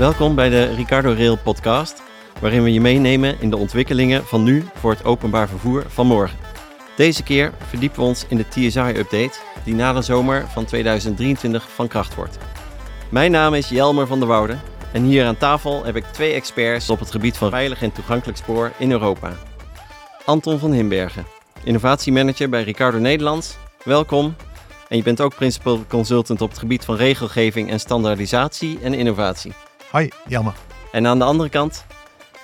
Welkom bij de Ricardo Rail podcast, waarin we je meenemen in de ontwikkelingen van nu voor het openbaar vervoer van morgen. Deze keer verdiepen we ons in de TSI-update die na de zomer van 2023 van kracht wordt. Mijn naam is Jelmer van der Woude en hier aan tafel heb ik twee experts op het gebied van veilig en toegankelijk spoor in Europa. Anton van Himbergen, innovatiemanager bij Ricardo Nederlands. Welkom. En je bent ook principal consultant op het gebied van regelgeving en standaardisatie en innovatie. Hoi, Jelmer. En aan de andere kant,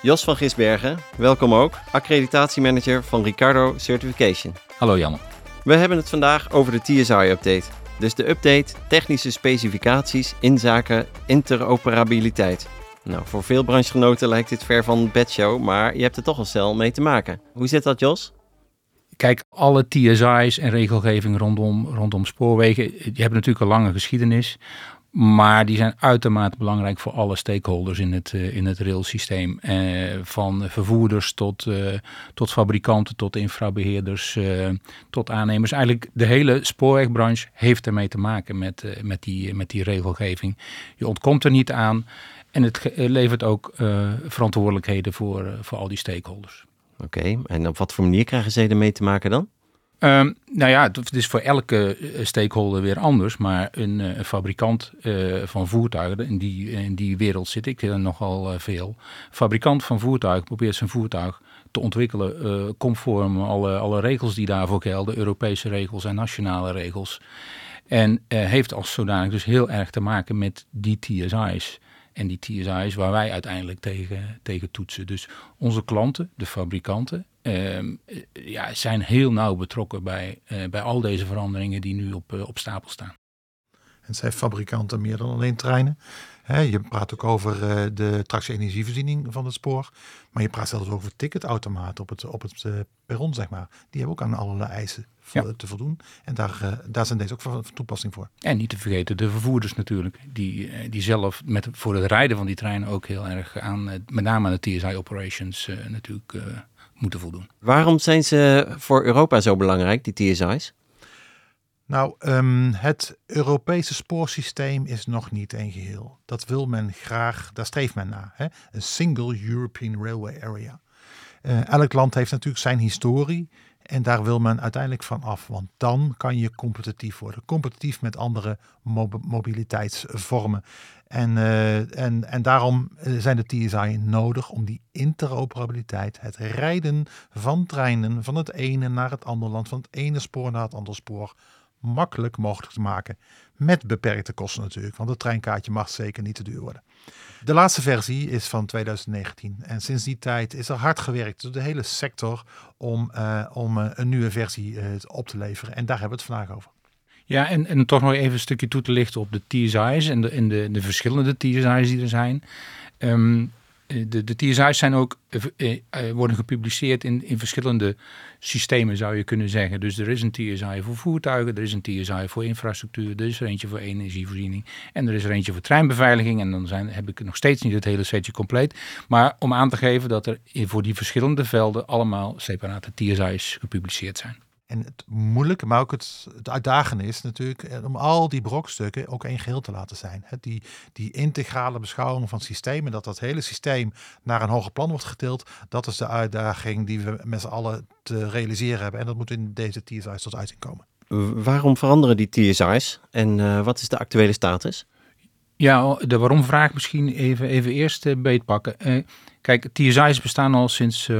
Jos van Gisbergen, welkom ook, accreditatiemanager van Ricardo Certification. Hallo Jan. We hebben het vandaag over de TSI-update. Dus de update technische specificaties in zaken interoperabiliteit. Nou, voor veel branchegenoten lijkt dit ver van bedshow, maar je hebt er toch al snel mee te maken. Hoe zit dat, Jos? Kijk, alle TSI's en regelgeving rondom, rondom spoorwegen, die hebben natuurlijk een lange geschiedenis. Maar die zijn uitermate belangrijk voor alle stakeholders in het, uh, in het railsysteem. Eh, van vervoerders tot, uh, tot fabrikanten, tot infrabeheerders, tot aannemers. Eigenlijk de hele spoorwegbranche heeft ermee te maken met, met, die, met die regelgeving. Je ontkomt er niet aan en het levert ook verantwoordelijkheden voor, voor al die stakeholders. Oké, en op wat voor manier krijgen ze ermee te maken dan? Um, nou ja, het is voor elke eh, stakeholder weer anders. Maar een, eh, fabrikant uh, van voertuigen, in die, in die wereld zit ik nogal uh, veel. Fabrikant van voertuigen probeert zijn voertuig te ontwikkelen conform alle, alle regels die daarvoor gelden. Europese regels en nationale regels. En heeft als zodanig dus heel erg te maken met die TSI's. En die TSI's waar wij uiteindelijk tegen, tegen toetsen. Dus onze klanten, de fabrikanten, uh, ja, zijn heel nauw betrokken bij, uh, bij al deze veranderingen die nu op, uh, op stapel staan. En zijn fabrikanten meer dan alleen treinen. He, je praat ook over uh, de tractie-energievoorziening van het spoor. Maar je praat zelfs over ticketautomaten op het, op het uh, perron, zeg maar. Die hebben ook aan allerlei eisen ja. te voldoen. En daar, uh, daar zijn deze ook van toepassing voor. En niet te vergeten de vervoerders natuurlijk. Die, die zelf met, voor het rijden van die treinen ook heel erg aan, met name aan de TSI-operations natuurlijk moeten voldoen. Waarom zijn ze voor Europa zo belangrijk, die TSI's? Nou, um, het Europese spoorsysteem is nog niet een geheel. Dat wil men graag, daar streeft men naar. Hè? Een single European Railway Area. Uh, elk land heeft natuurlijk zijn historie. En daar wil men uiteindelijk van af. Want dan kan je competitief worden. Competitief met andere mob mobiliteitsvormen. En, uh, en, en daarom zijn de TSI nodig om die interoperabiliteit, het rijden van treinen van het ene naar het andere land, van het ene spoor naar het andere spoor, makkelijk mogelijk te maken. Met beperkte kosten natuurlijk, want het treinkaartje mag zeker niet te duur worden. De laatste versie is van 2019 en sinds die tijd is er hard gewerkt door de hele sector om, uh, om uh, een nieuwe versie uh, op te leveren. En daar hebben we het vandaag over. Ja, en, en toch nog even een stukje toe te lichten op de TSI's en de, en de, de verschillende TSI's die er zijn. Um, de, de TSI's zijn ook, uh, worden gepubliceerd in, in verschillende systemen, zou je kunnen zeggen. Dus er is een TSI voor voertuigen, er is een TSI voor infrastructuur, er is er eentje voor energievoorziening en er is er eentje voor treinbeveiliging. En dan zijn, heb ik nog steeds niet het hele setje compleet. Maar om aan te geven dat er voor die verschillende velden allemaal separate TSI's gepubliceerd zijn. En het moeilijke, maar ook het, het uitdagende is natuurlijk eh, om al die brokstukken ook één geheel te laten zijn. Die, die integrale beschouwing van systemen, dat dat hele systeem naar een hoger plan wordt getild, dat is de uitdaging die we met z'n allen te realiseren hebben. En dat moet in deze TSI's tot uiting komen. Waarom veranderen die TSI's en uh, wat is de actuele status? Ja, de waarom vraag misschien even, even eerst uh, beetpakken. Uh, kijk, TSI's bestaan al sinds uh,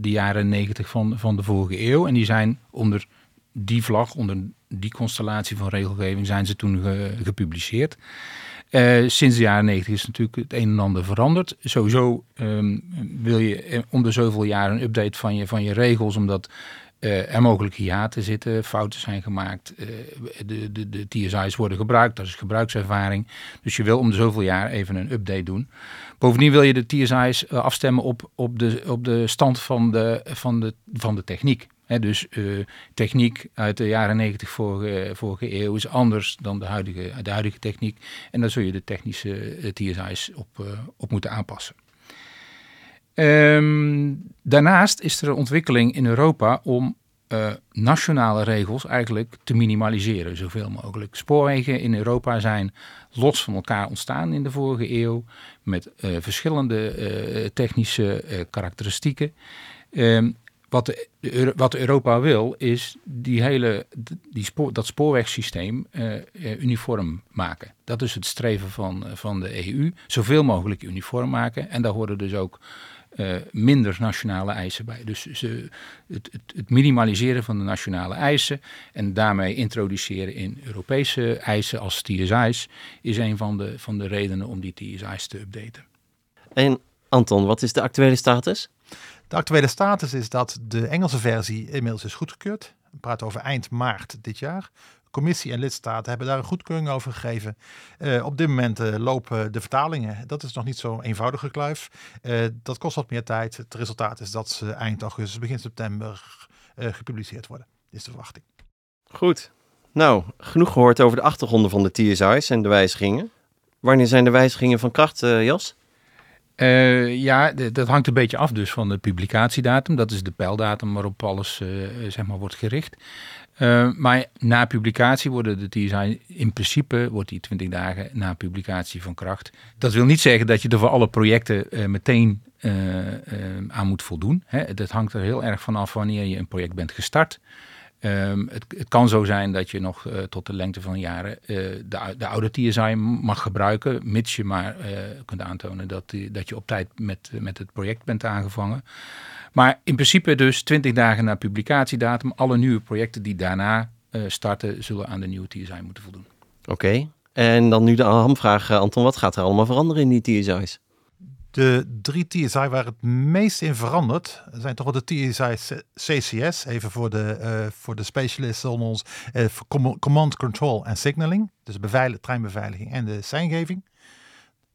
de jaren negentig van, van de vorige eeuw. En die zijn onder die vlag, onder die constellatie van regelgeving, zijn ze toen ge, gepubliceerd. sinds de jaren negentig is natuurlijk het een en ander veranderd. Sowieso um, wil je om de zoveel jaar een update van je, van je regels, omdat uh, er mogelijk hiaten zitten, fouten zijn gemaakt, uh, de, de, de TSI's worden gebruikt, dat is gebruikservaring. Dus je wil om de zoveel jaar even een update doen. Bovendien wil je de TSI's uh, afstemmen op, op, de, op de stand van de, van de, van de techniek. Dus techniek uit de jaren 90 vorige, vorige eeuw is anders dan de huidige, de huidige techniek. En daar zul je de technische TSI's op, op moeten aanpassen. Um, daarnaast is er een ontwikkeling in Europa om uh, nationale regels eigenlijk te minimaliseren, zoveel mogelijk. Spoorwegen in Europa zijn los van elkaar ontstaan in de vorige eeuw, met uh, verschillende uh, technische karakteristieken. Um, wat, wat Europa wil, is die hele, die spoor, dat spoorwegsysteem uniform maken. Dat is het streven van, van de EU. Zoveel mogelijk uniform maken. En daar horen dus ook uh, minder nationale eisen bij. Dus ze, het, het, het, minimaliseren van de nationale eisen en daarmee introduceren in Europese eisen als TSI's is een van de, van de redenen om die TSI's te updaten. En Anton, wat is de actuele status? De actuele status is dat de Engelse versie inmiddels is goedgekeurd. We praten over eind maart dit jaar commissie en lidstaten hebben daar een goedkeuring over gegeven. Uh, op dit moment uh, lopen de vertalingen. Dat is nog niet zo'n eenvoudige kluif. Uh, dat kost wat meer tijd. Het resultaat is dat ze eind augustus, begin september gepubliceerd worden. Dit is de verwachting. Goed. Nou, genoeg gehoord over de achtergronden van de TSI's en de wijzigingen. Wanneer zijn de wijzigingen van kracht, Jas? Uh, ja, dat hangt een beetje af dus van de publicatiedatum. Dat is de pijldatum waarop alles uh, zeg maar wordt gericht. Uh, maar na publicatie worden de TSI in principe wordt die 20 dagen na publicatie van kracht. Dat wil niet zeggen dat je er voor alle projecten meteen aan moet voldoen. Hè. Dat hangt er heel erg van af wanneer je een project bent gestart. Um, het, het, kan zo zijn dat je nog uh, tot de lengte van jaren uh, de, de, oude TSI mag gebruiken, mits je maar uh, kunt aantonen dat, dat je op tijd met, met het project bent aangevangen. Maar in principe dus 20 dagen na publicatiedatum, alle nieuwe projecten die daarna starten, zullen aan de nieuwe TSI moeten voldoen. Oké, en dan nu de hamvraag, Anton, wat gaat er allemaal veranderen in die TSI's? De drie TSI waar het meest in verandert, zijn toch wel de TSI CCS, even voor de, uh, voor de specialisten onder ons, uh, Command Control en Signaling, dus beveilig, treinbeveiliging en de seingeving.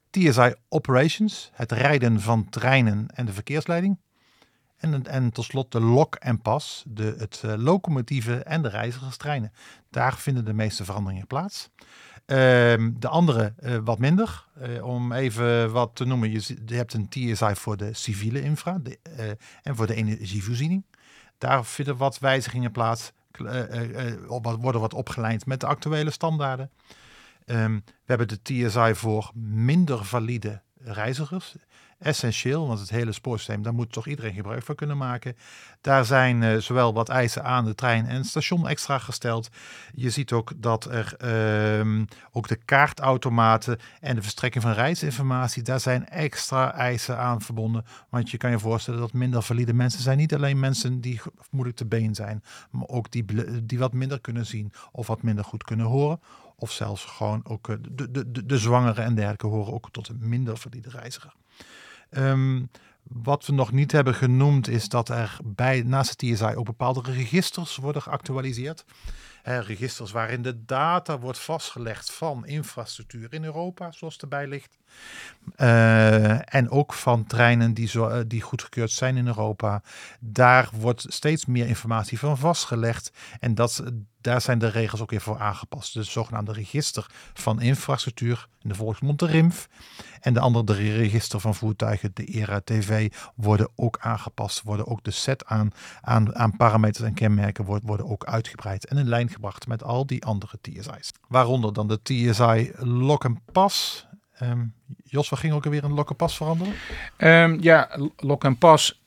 TSI Operations, het rijden van treinen en de verkeersleiding. En, en tot slot de lok en pas, de, het uh, locomotieven en de reizigerstreinen. Daar vinden de meeste veranderingen plaats. Ehm, de andere uh, wat minder. Uh, om even wat te noemen, je, hebt een TSI voor de civiele infra de, uh, en voor de energievoorziening. Daar vinden wat wijzigingen plaats, worden wat opgeleid met de actuele standaarden. Um, we hebben de TSI voor minder valide reizigers essentieel, want het hele spoorsysteem, daar moet toch iedereen gebruik van kunnen maken. Daar zijn uh, zowel wat eisen aan de trein en het station extra gesteld. Je ziet ook dat er uh, ook de kaartautomaten en de verstrekking van reisinformatie, daar zijn extra eisen aan verbonden. Want je kan je voorstellen dat minder valide mensen zijn niet alleen mensen die moeilijk te been zijn, maar ook die, die wat minder kunnen zien of wat minder goed kunnen horen. Of zelfs gewoon ook eh, de, de, de, de zwangeren en dergelijke horen ook tot een minder valide reiziger. Um, wat we nog niet hebben genoemd is dat er bij, naast de TSI ook bepaalde registers worden geactualiseerd. registers waarin de data wordt vastgelegd van infrastructuur in Europa, zoals erbij ligt. Uh, en ook van treinen die, zo, uh, die goedgekeurd zijn in Europa. Daar wordt steeds meer informatie van vastgelegd. En dat, daar zijn de regels ook weer voor aangepast. Dus zogenaamde register van infrastructuur, in de volksmond de RIMF. En de andere register van voertuigen, de ERA-TV, worden ook aangepast. Worden ook de set aan, aan, aan parameters en kenmerken worden, ook uitgebreid en in lijn gebracht met al die andere TSI's. Waaronder dan de TSI Lock and Pass. Um, Jos, waar ging ook alweer een Lock and Pass veranderen? Um, ja, Lock and Pass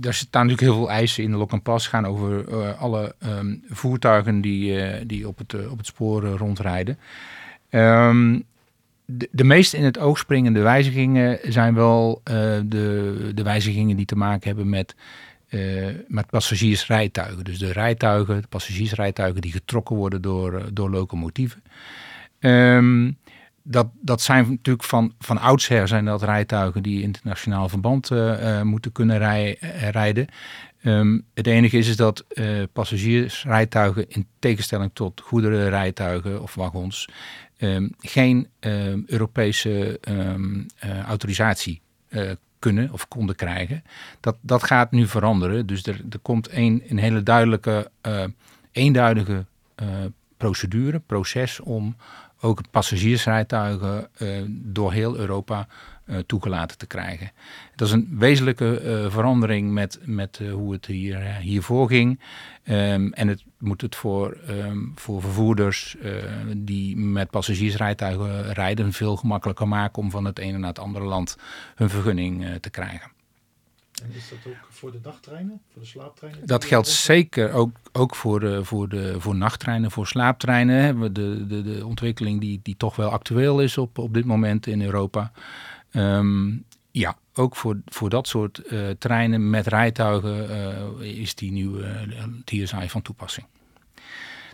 er staan natuurlijk heel veel eisen in de lok en pas. gaan over uh, alle um, voertuigen die, die op, het, uh, op het spoor rondrijden. De, de meest in het oog springende wijzigingen zijn wel de, de wijzigingen die te maken hebben met, met passagiersrijtuigen. Dus de rijtuigen, de passagiersrijtuigen die getrokken worden door, door locomotieven. Um, dat, dat zijn natuurlijk van, van oudsher zijn dat rijtuigen die internationaal verband uh, uh, moeten kunnen rij, uh, rijden. Um, het enige is, is dat passagiersrijtuigen in tegenstelling tot goederenrijtuigen of wagons um, geen um, Europese autorisatie kunnen of konden krijgen. Dat, dat gaat nu veranderen. Dus er, er komt een hele duidelijke, eenduidige procedure, proces om ook passagiersrijtuigen door heel Europa toegelaten te krijgen. Dat is een wezenlijke verandering met, met hoe het hier, hiervoor ging. Ehm, en het moet het voor, ehm, voor vervoerders die met passagiersrijtuigen rijden veel gemakkelijker maken om van het ene naar het andere land hun vergunning te krijgen. En is dat ook voor de dagtreinen, voor de slaaptreinen? Dat geldt zeker ook, ook voor, voor, de, voor nachttreinen, voor slaaptreinen. We de, de, de ontwikkeling die, die toch wel actueel is op, op dit moment in Europa. Ehm, ja, ook voor, voor dat soort uh, treinen met rijtuigen uh, is die nieuwe uh, TSI van toepassing.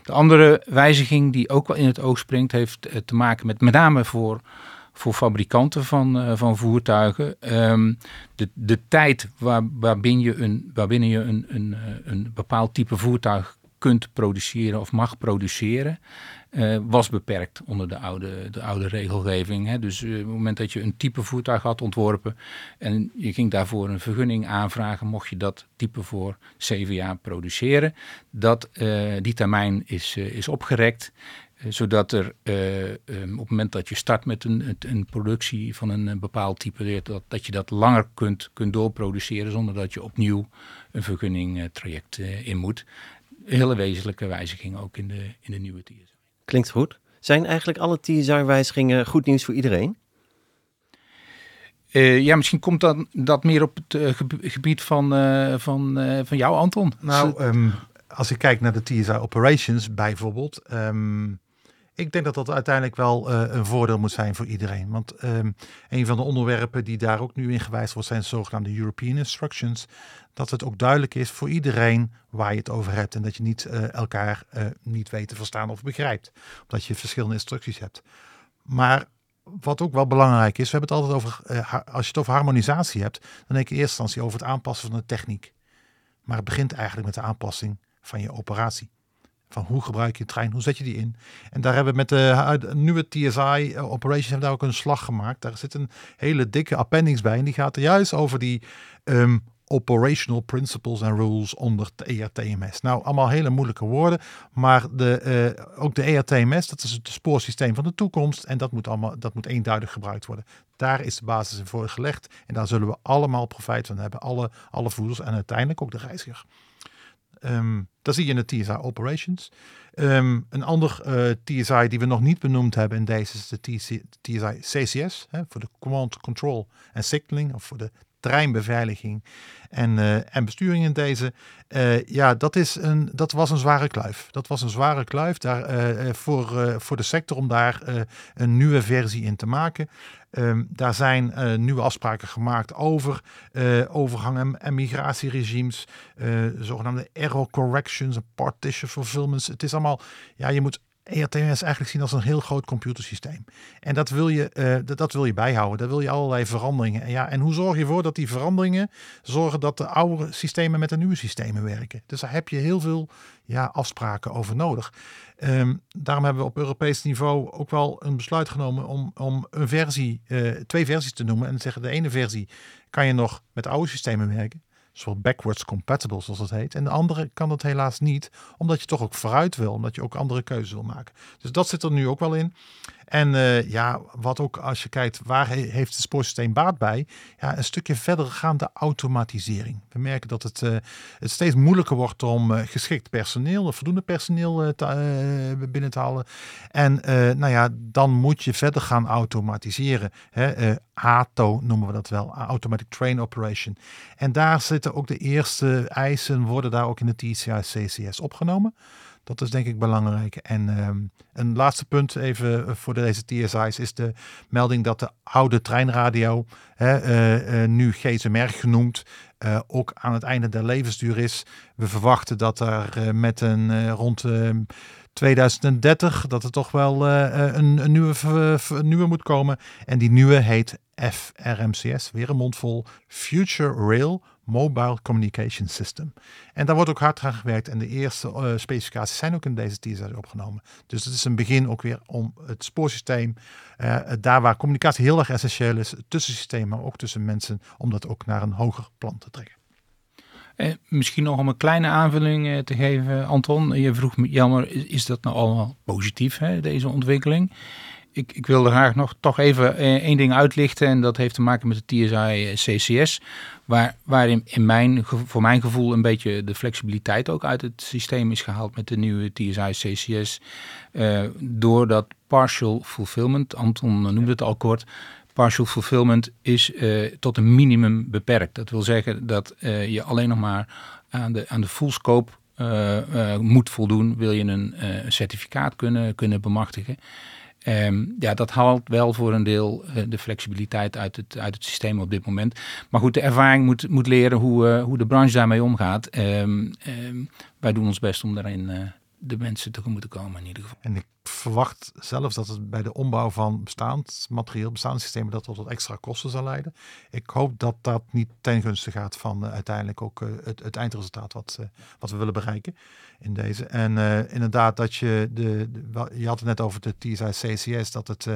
De andere wijziging die ook wel in het oog springt, heeft te maken met met name voor voor fabrikanten van, uh, van voertuigen. Um, de, de tijd waar, waarbinnen je, een, waarbinnen je een, een, eh, een bepaald type voertuig kunt produceren of mag produceren, uh, was beperkt onder de oude, de oude regelgeving. Hè. Dus op het moment dat je een type voertuig had ontworpen en je ging daarvoor een vergunning aanvragen, mocht je dat type voor zeven jaar produceren. Dat, die termijn is, is opgerekt. Eh, zodat er uh, um, op het moment dat je start met een, een productie van een, bepaald type, dat, dat je dat langer kunt, kunt doorproduceren zonder dat je opnieuw een vergunningtraject uh, in moet. Een hele wezenlijke wijziging ook in de, in de nieuwe TSI. Klinkt goed. Zijn eigenlijk alle TSI-wijzigingen goed nieuws voor iedereen? Uh, ja, misschien komt dan dat meer op het uh, gebied van, uh, van, van jou, Anton. Nou, um, als ik kijk naar de TSI Operations bijvoorbeeld, um, ik denk dat dat uiteindelijk wel uh, een voordeel moet zijn voor iedereen. Want um, een van de onderwerpen die daar ook nu in gewijzigd wordt, zijn de zogenaamde European Instructions. Dat het ook duidelijk is voor iedereen waar je het over hebt. En dat je niet uh, elkaar uh, niet weet te verstaan of begrijpt. Omdat je verschillende instructies hebt. Maar wat ook wel belangrijk is, we hebben het altijd over, als je het over harmonisatie hebt, dan denk je in eerste instantie over het aanpassen van de techniek. Maar het begint eigenlijk met de aanpassing van je operatie. Hoe gebruik je de trein, hoe zet je die in? En daar hebben we met de nieuwe TSI eh, Operations hebben daar ook een slag gemaakt. Daar zit een hele dikke appendix bij. En die gaat er juist over die um, operational principles and rules onder de ERTMS. Nou, allemaal hele moeilijke woorden, maar de, uh, ook de ERTMS, dat is het spoorsysteem van de toekomst en dat moet, allemaal, dat moet eenduidig gebruikt worden. Daar is de basis voor gelegd en daar zullen we allemaal profijt van hebben, alle, alle voerders en uiteindelijk ook de reiziger. Um, dat zie je in de TSI Operations. Um, een ander eh, TSI die we nog niet benoemd hebben in deze is de TSI, CCS, voor de Command, Control en Signaling, of voor de treinbeveiliging en, uh, en besturing in deze. Uh, ja, dat, is een, dat was een zware kluif. Dat was een zware kluif daar, voor, voor de sector om daar een nieuwe versie in te maken. Um, daar zijn nieuwe afspraken gemaakt over overgang en, migratieregimes, zogenaamde error corrections partition fulfillments. Het is allemaal, ja, je moet ERTMS eigenlijk zien als een heel groot computersysteem. En dat wil je, uh, dat, wil je bijhouden. Daar wil je allerlei veranderingen. En, ja, en hoe zorg je ervoor dat die veranderingen zorgen dat de oude systemen met de nieuwe systemen werken? Dus daar heb je heel veel ja, afspraken over nodig. Um, daarom hebben we op Europees niveau ook wel een besluit genomen om, om een versie, uh, twee versies te noemen. En te zeggen, de ene versie kan je nog met oude systemen werken soort backwards compatible, zoals dat heet. En de andere kan dat helaas niet, omdat je toch ook vooruit wil, omdat je ook andere keuzes wil maken. Dus dat zit er nu ook wel in. En uh, ja, wat ook als je kijkt, waar heeft het spoorsysteem baat bij? Ja, een stukje verder gaande automatisering. We merken dat het, uh, het steeds moeilijker wordt om uh, geschikt personeel, voldoende personeel binnen te halen. En nou ja, dan moet je verder gaan automatiseren. Hè? ATO noemen we dat wel, Automatic Train Operation. En daar zitten ook de eerste eisen, worden daar ook in de TCI CCS opgenomen. Dat is denk ik belangrijk. En um, een laatste punt even voor deze TSI's is de melding dat de oude treinradio, hè, uh, uh, nu GSMR genoemd, ook aan het einde der levensduur is. We verwachten dat er met een rond 2030 dat er toch wel een, een, nieuwe, nieuwe moet komen. En die nieuwe heet FRMCS, weer een mondvol, Future Rail Mobile Communication System. En daar wordt ook hard aan gewerkt en de eerste uh, specificaties zijn ook in deze TSR opgenomen. Dus het is een begin ook weer om het spoorsysteem, daar waar communicatie heel erg essentieel is, tussen systemen, maar ook tussen mensen, om dat ook naar een hoger plan te trekken. Eh, misschien nog om een kleine aanvulling eh, te geven, Anton. Je vroeg me, jammer, is, dat nou allemaal positief, hè, deze ontwikkeling? Ik, ik wilde graag nog toch even eh, één ding uitlichten. En dat heeft te maken met de TSI CCS. Waar, waarin in mijn, voor mijn gevoel een beetje de flexibiliteit ook uit het systeem is gehaald met de nieuwe TSI CCS. Uh, door dat partial fulfillment, Anton noemde het al kort, partial fulfillment is uh, tot een minimum beperkt. Dat wil zeggen dat uh, je alleen nog maar aan de, aan de full scope uh, moet voldoen, wil je een certificaat kunnen, kunnen bemachtigen. Um, ja, dat haalt wel voor een deel de flexibiliteit uit het, uit het systeem op dit moment. Maar goed, de ervaring moet, moet leren hoe, hoe de branche daarmee omgaat. Um, um, wij doen ons best om daarin de mensen tegemoet te komen in ieder geval. En ik verwacht zelfs dat het bij de ombouw van bestaand materieel, bestaanssystemen, dat tot extra kosten zal leiden. Ik hoop dat dat niet ten gunste gaat van uh, uiteindelijk ook uh, het, het, eindresultaat wat, uh, wat we willen bereiken in deze. En inderdaad dat je, de, de, je had het net over de TSI CCS, dat, het,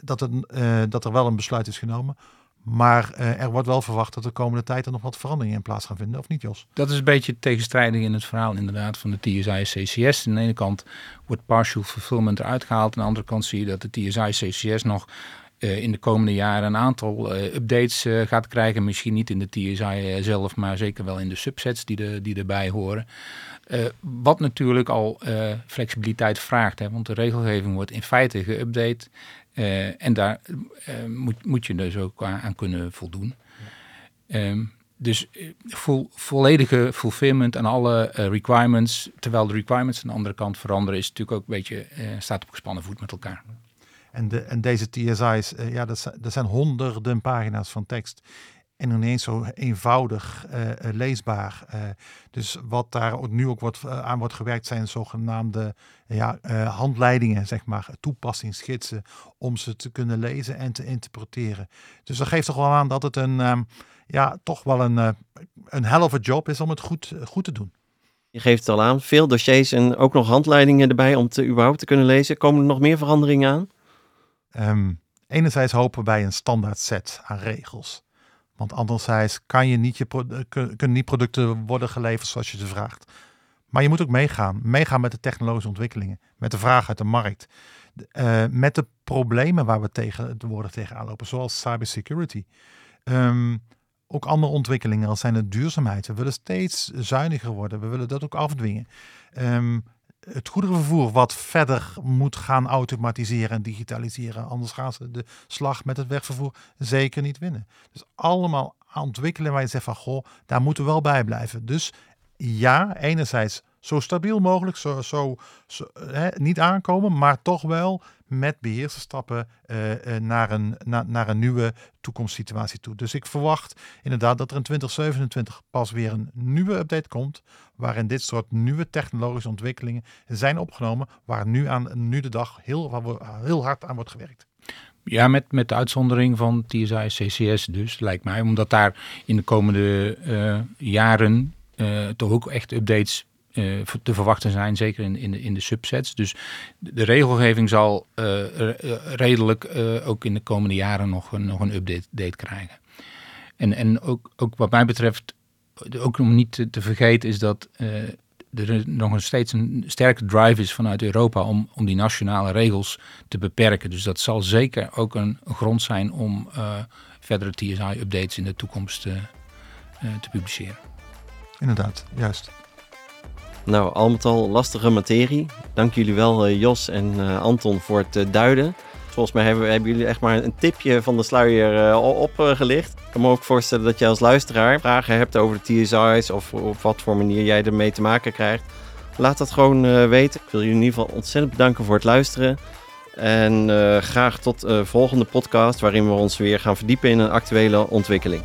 dat, het, dat er wel een besluit is genomen. Maar uh, er wordt wel verwacht dat de komende tijd er nog wat veranderingen in plaats gaan vinden, of niet Jos? Dat is een beetje tegenstrijdig in het verhaal inderdaad van de TSI CCS. Aan de ene kant wordt partial fulfillment eruit gehaald. Aan de andere kant zie je dat de TSI CCS nog uh, in de komende jaren een aantal uh, updates gaat krijgen. Misschien niet in de TSI zelf, maar zeker wel in de subsets die, de, die erbij horen. wat natuurlijk al flexibiliteit vraagt, hè, want de regelgeving wordt in feite geüpdate. Uh, en daar uh, moet, moet je dus ook aan, kunnen voldoen. Um, dus vo volledige fulfillment aan alle uh, requirements, terwijl de requirements aan de andere kant veranderen, is natuurlijk ook een beetje, staat op gespannen voet met elkaar. En, de, en deze TSI's, ja, dat, dat zijn honderden pagina's van tekst en ineens zo eenvoudig uh, leesbaar. Uh, dus wat daar nu ook wordt, uh, aan wordt gewerkt zijn zogenaamde ja, handleidingen, zeg maar, toepassingsgidsen, om ze te kunnen lezen en te interpreteren. Dus dat geeft toch wel aan dat het een, um, ja, toch wel een, een job is om het goed, goed te doen. Je geeft het al aan, veel dossiers en ook nog handleidingen erbij om te überhaupt te kunnen lezen. Komen er nog meer veranderingen aan? Um, enerzijds hopen we bij een standaard set aan regels. Want anderzijds kan je niet je kunnen niet producten worden geleverd zoals je ze vraagt. Maar je moet ook meegaan. Meegaan met de technologische ontwikkelingen. Met de vraag uit de markt. Uh, met de problemen waar we tegen worden tegenaan lopen. Zoals cybersecurity. Um, ook andere ontwikkelingen als zijn de duurzaamheid. We willen steeds zuiniger worden. We willen dat ook afdwingen. Um, het goederenvervoer wat verder moet gaan automatiseren en digitaliseren. Anders gaan ze de slag met het wegvervoer zeker niet winnen. Dus allemaal ontwikkelen waar je zegt van goh, daar moeten we wel bij blijven. Dus ja, enerzijds zo stabiel mogelijk, zo, zo, hè, niet aankomen, maar toch wel met beheerserstappen uh, naar, een, na, naar een nieuwe toekomstsituatie toe. Dus ik verwacht inderdaad dat er in 2027 pas weer een nieuwe update komt, waarin dit soort nieuwe technologische ontwikkelingen zijn opgenomen, waar nu, aan, nu de dag heel, heel hard aan wordt gewerkt. Ja, met, met de uitzondering van TSI CCS dus, lijkt mij. Omdat daar in de komende uh, jaren toch ook echt updates te verwachten zijn, zeker in, in, de, in de subsets. Dus de regelgeving zal uh, redelijk uh, ook in de komende jaren nog, nog een update date krijgen. En, en ook, ook wat mij betreft, ook om niet te, te vergeten, is dat er nog steeds een sterke drive is vanuit Europa om, om die nationale regels te beperken. Dus dat zal zeker ook een grond zijn om verdere TSI-updates in de toekomst te publiceren. Inderdaad, juist. Nou, al met al lastige materie. Dank jullie wel, uh, Jos en uh, Anton, voor het uh, duiden. Volgens mij hebben, hebben, jullie echt maar een tipje van de sluier opgelicht. Ik kan me ook voorstellen dat jij als luisteraar vragen hebt over de TSI's of op wat voor manier jij ermee te maken krijgt. Laat dat gewoon weten. Ik wil jullie in ieder geval ontzettend bedanken voor het luisteren. En graag tot de volgende podcast waarin we ons weer gaan verdiepen in een actuele ontwikkeling.